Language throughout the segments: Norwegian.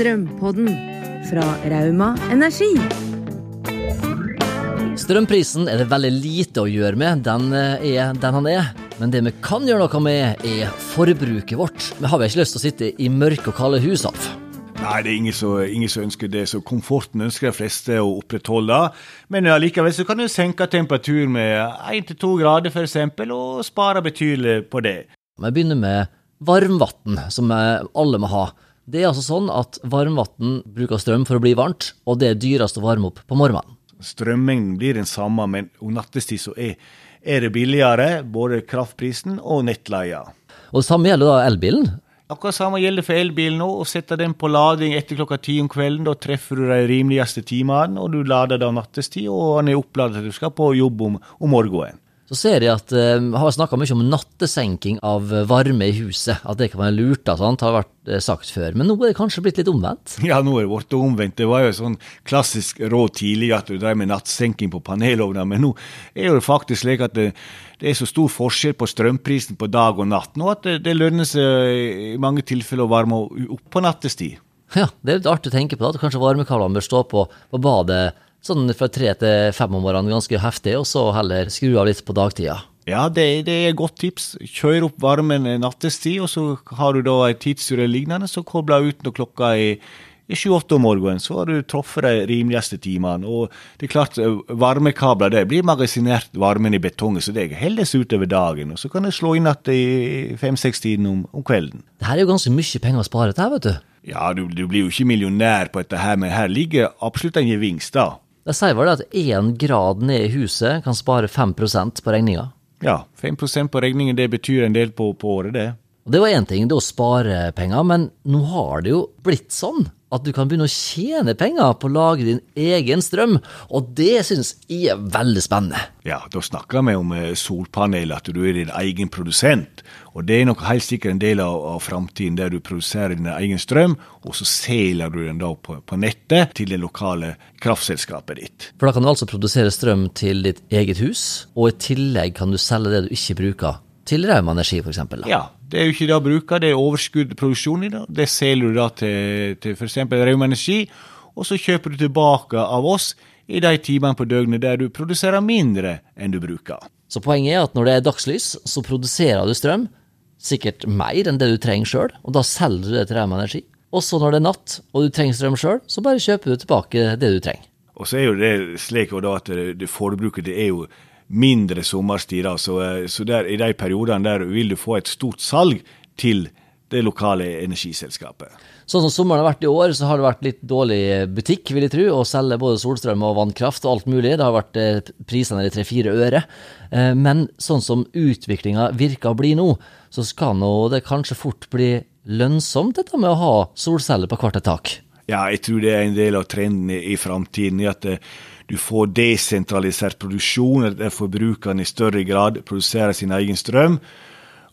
Strømpodden fra Rauma Energi. Strømprisen er det veldig lite å gjøre med, den eh, er den han er. Men det vi kan gjøre noe med, er forbruket vårt. Vi har vel ikke lyst til å sitte i mørke og kalde hus, Alf? Nei, det er ingen som, ingen som ønsker det, så komforten ønsker de fleste å opprettholde. Men allikevel så kan du senke temperaturen med 1-2 grader f.eks., og spare betydelig på det. Vi begynner med varmvann, som eh, alle må ha. Det er altså sånn at varmvann bruker strøm for å bli varmt, og det er dyrest å varme opp på morgenen. Strømmengden blir den samme, men om nattestid så er, er det billigere, både kraftprisen og nettleia. Og det samme gjelder da elbilen. Akkurat samme gjelder for elbilen nå. Å sette den på lading etter klokka ti om kvelden. Da treffer du de rimeligste timene, og du lader da nattestid, og den er oppladet til du skal på jobb om, om morgenen. Så ser jeg at eh, har snakka mye om nattesenking av varme i huset. At det kan være lurt, da, sant? har vært eh, sagt før. Men nå er det kanskje blitt litt omvendt? Ja, nå er det blitt omvendt. Det var jo sånn klassisk råd tidligere at du drev med nattsenking på panelovner, men nå er det faktisk slik at det, det er så stor forskjell på strømprisen på dag og natt nå at det, det lønner seg i mange tilfeller å varme opp på nattestid. Ja, det er litt artig å tenke på da, at kanskje varmekablene bør stå på, på badet sånn fra tre til fem om morgenen ganske heftig, og så heller skru av litt på dagtida. Ja, det, det er et godt tips. Kjør opp varmen nattestid, og så har du da en tidsur lignende, så kobler ut når klokka er i sju-åtte om morgenen, så har du truffet de rimeligste timene. Og det er klart, varmekabler det blir magasinert varmen i betongen, så det holdes utover dagen. Og så kan det slå inn igjen i fem-seks-tiden om, om, kvelden. Det her er jo ganske mye penger å spare til, vet du. Ja, du, du blir jo ikke millionær på dette her, men her ligger absolutt en gevinst, da. Det sier vel at én grad ned i huset kan spare 5% på regninga? Ja, 5% på regningen, det betyr en del på, på året, det. Og Det var én ting, det å spare penger, men nå har det jo blitt sånn at du kan begynne å tjene penger på å lage din egen strøm, og det synes jeg er veldig spennende. Ja, da snakker vi om solpanel, at du er din egen produsent. Og det er nok helt sikkert en del av, av framtiden der du produserer din egen strøm, og så selger du den da på, på, nettet til det lokale kraftselskapet ditt. For da kan du altså produsere strøm til ditt eget hus, og i tillegg kan du selge det du ikke bruker til Rauma Energi f.eks.? Ja, det er jo ikke det å bruke, det er overskuddproduksjon i det. Det selger du da til, til f.eks. Rauma Energi, og så kjøper du tilbake av oss i de timene på døgnet der du produserer mindre enn du bruker. Så poenget er at når det er dagslys, så produserer du strøm, sikkert mer enn det du trenger sjøl, og da selger du det til Rauma Energi. Og så når det er natt og du trenger strøm sjøl, så bare kjøper du tilbake det du trenger. Og så er jo det slik at det forbruket det er jo mindre sommerstid. Så, så der, i de periodene der vil du få et stort salg til det lokale energiselskapet. Sånn som sommeren har vært i år, så har det vært litt dårlig butikk, vil jeg tro, å selge både solstrøm og vannkraft og alt mulig. Det har vært eh, prisene i tre-fire øre. Eh, men sånn som utviklinga virker å bli nå, så skal nå det kanskje fort bli lønnsomt dette med å ha solceller på hvert et tak. Ja, jeg tror det er en del av trenden i framtiden. at det, du får desentralisert produksjon, der forbrukerne i større grad produserer sin egen strøm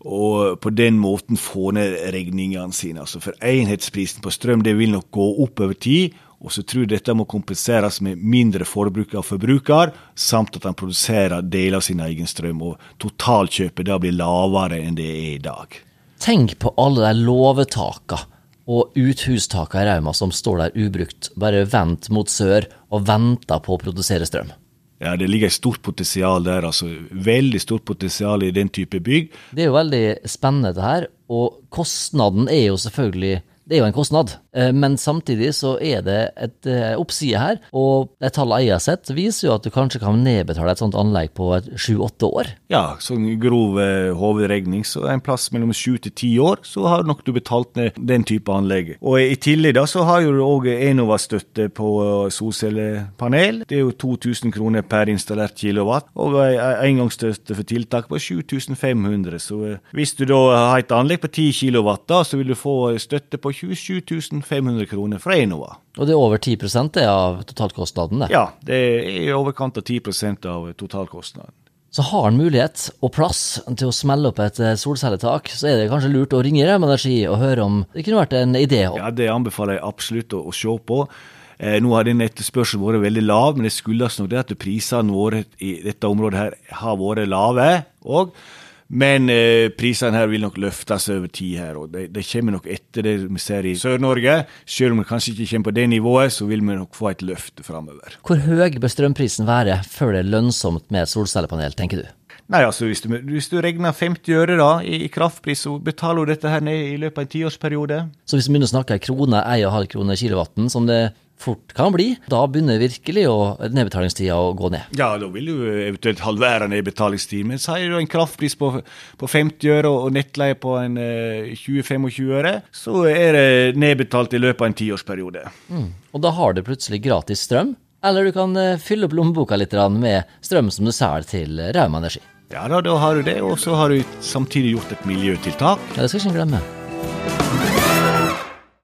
og på den måten få ned regningene sine. Altså For enhetsprisen på strøm det vil nok gå opp over tid, og så tror jeg dette må kompenseres med mindre forbruk av forbruker, samt at han produserer deler av sin egen strøm, og totalkjøpet da blir lavere enn det er i dag. Tenk på alle de låvetaka og uthustaka i Rauma som står der ubrukt, bare vendt mot sør og venter på å produsere strøm. Ja, Det ligger et stort potensial der. altså Veldig stort potensial i den type bygg. Det er jo veldig spennende det her, og kostnaden er jo selvfølgelig det er jo en kostnad, men samtidig så er det et eh, oppside her. Og de tallene jeg har sett, viser jo at du kanskje kan nedbetale et sånt anlegg på sju-åtte år. Ja, sånn grov eh, hovedregning, så en plass mellom sju til ti år, så har nok du betalt ned den type anlegg. Og i tillegg da så har jo du òg Enova-støtte på solcellepanel. Det er jo 2000 kroner per installert kilowatt, og engangsstøtte for tiltak på 7500. Så hvis du da har et anlegg på 10 kilowatt, da, så vil du få støtte på 27 500 kroner fra Enova. Og det er over 10 det av totalkostnaden? det? Ja, det er i overkant av 10 av totalkostnaden. Så har en mulighet og plass til å smelle opp et eh, solcelletak, så er det kanskje lurt å ringe Rem Energi og høre om det kunne vært en idé? Ja, det anbefaler jeg absolutt å, å se på. Eh, nå har den etterspørselen vært veldig lav, men det skyldes nok det at prisene våre i dette området her har vært lave. og Men eh, prisene her vil nok løftes over tid her, og det, de kommer nok etter det vi ser i Sør-Norge. Selv om det kanskje ikke kommer på det nivået, så vil vi nok få et løft framover. Hvor høy bør strømprisen være før det er lønnsomt med solcellepanel, tenker du? Nei, altså hvis du, hvis du regner 50 øre da, i, i kraftpris, så betaler du dette her ned i løpet av en tiårsperiode. Så hvis vi begynner å snakke krone, 1,5 krone kilowatten, som det fort kan bli, da begynner virkelig å, nedbetalingstida å gå ned. Ja, da vil du eventuelt halvere nedbetalingstid. Men så har du en kraftpris på, på 50 øre og nettleie på en eh, 20-25 øre, så er det nedbetalt i løpet av en tiårsperiode. Mm. Og da har du plutselig gratis strøm, eller du kan eh, fylle opp lommeboka litt med strøm som du selger til Rauma Energi. Ja da, da har du det, og så har du samtidig gjort et miljøtiltak. Ja, Det skal jeg ikke glemme.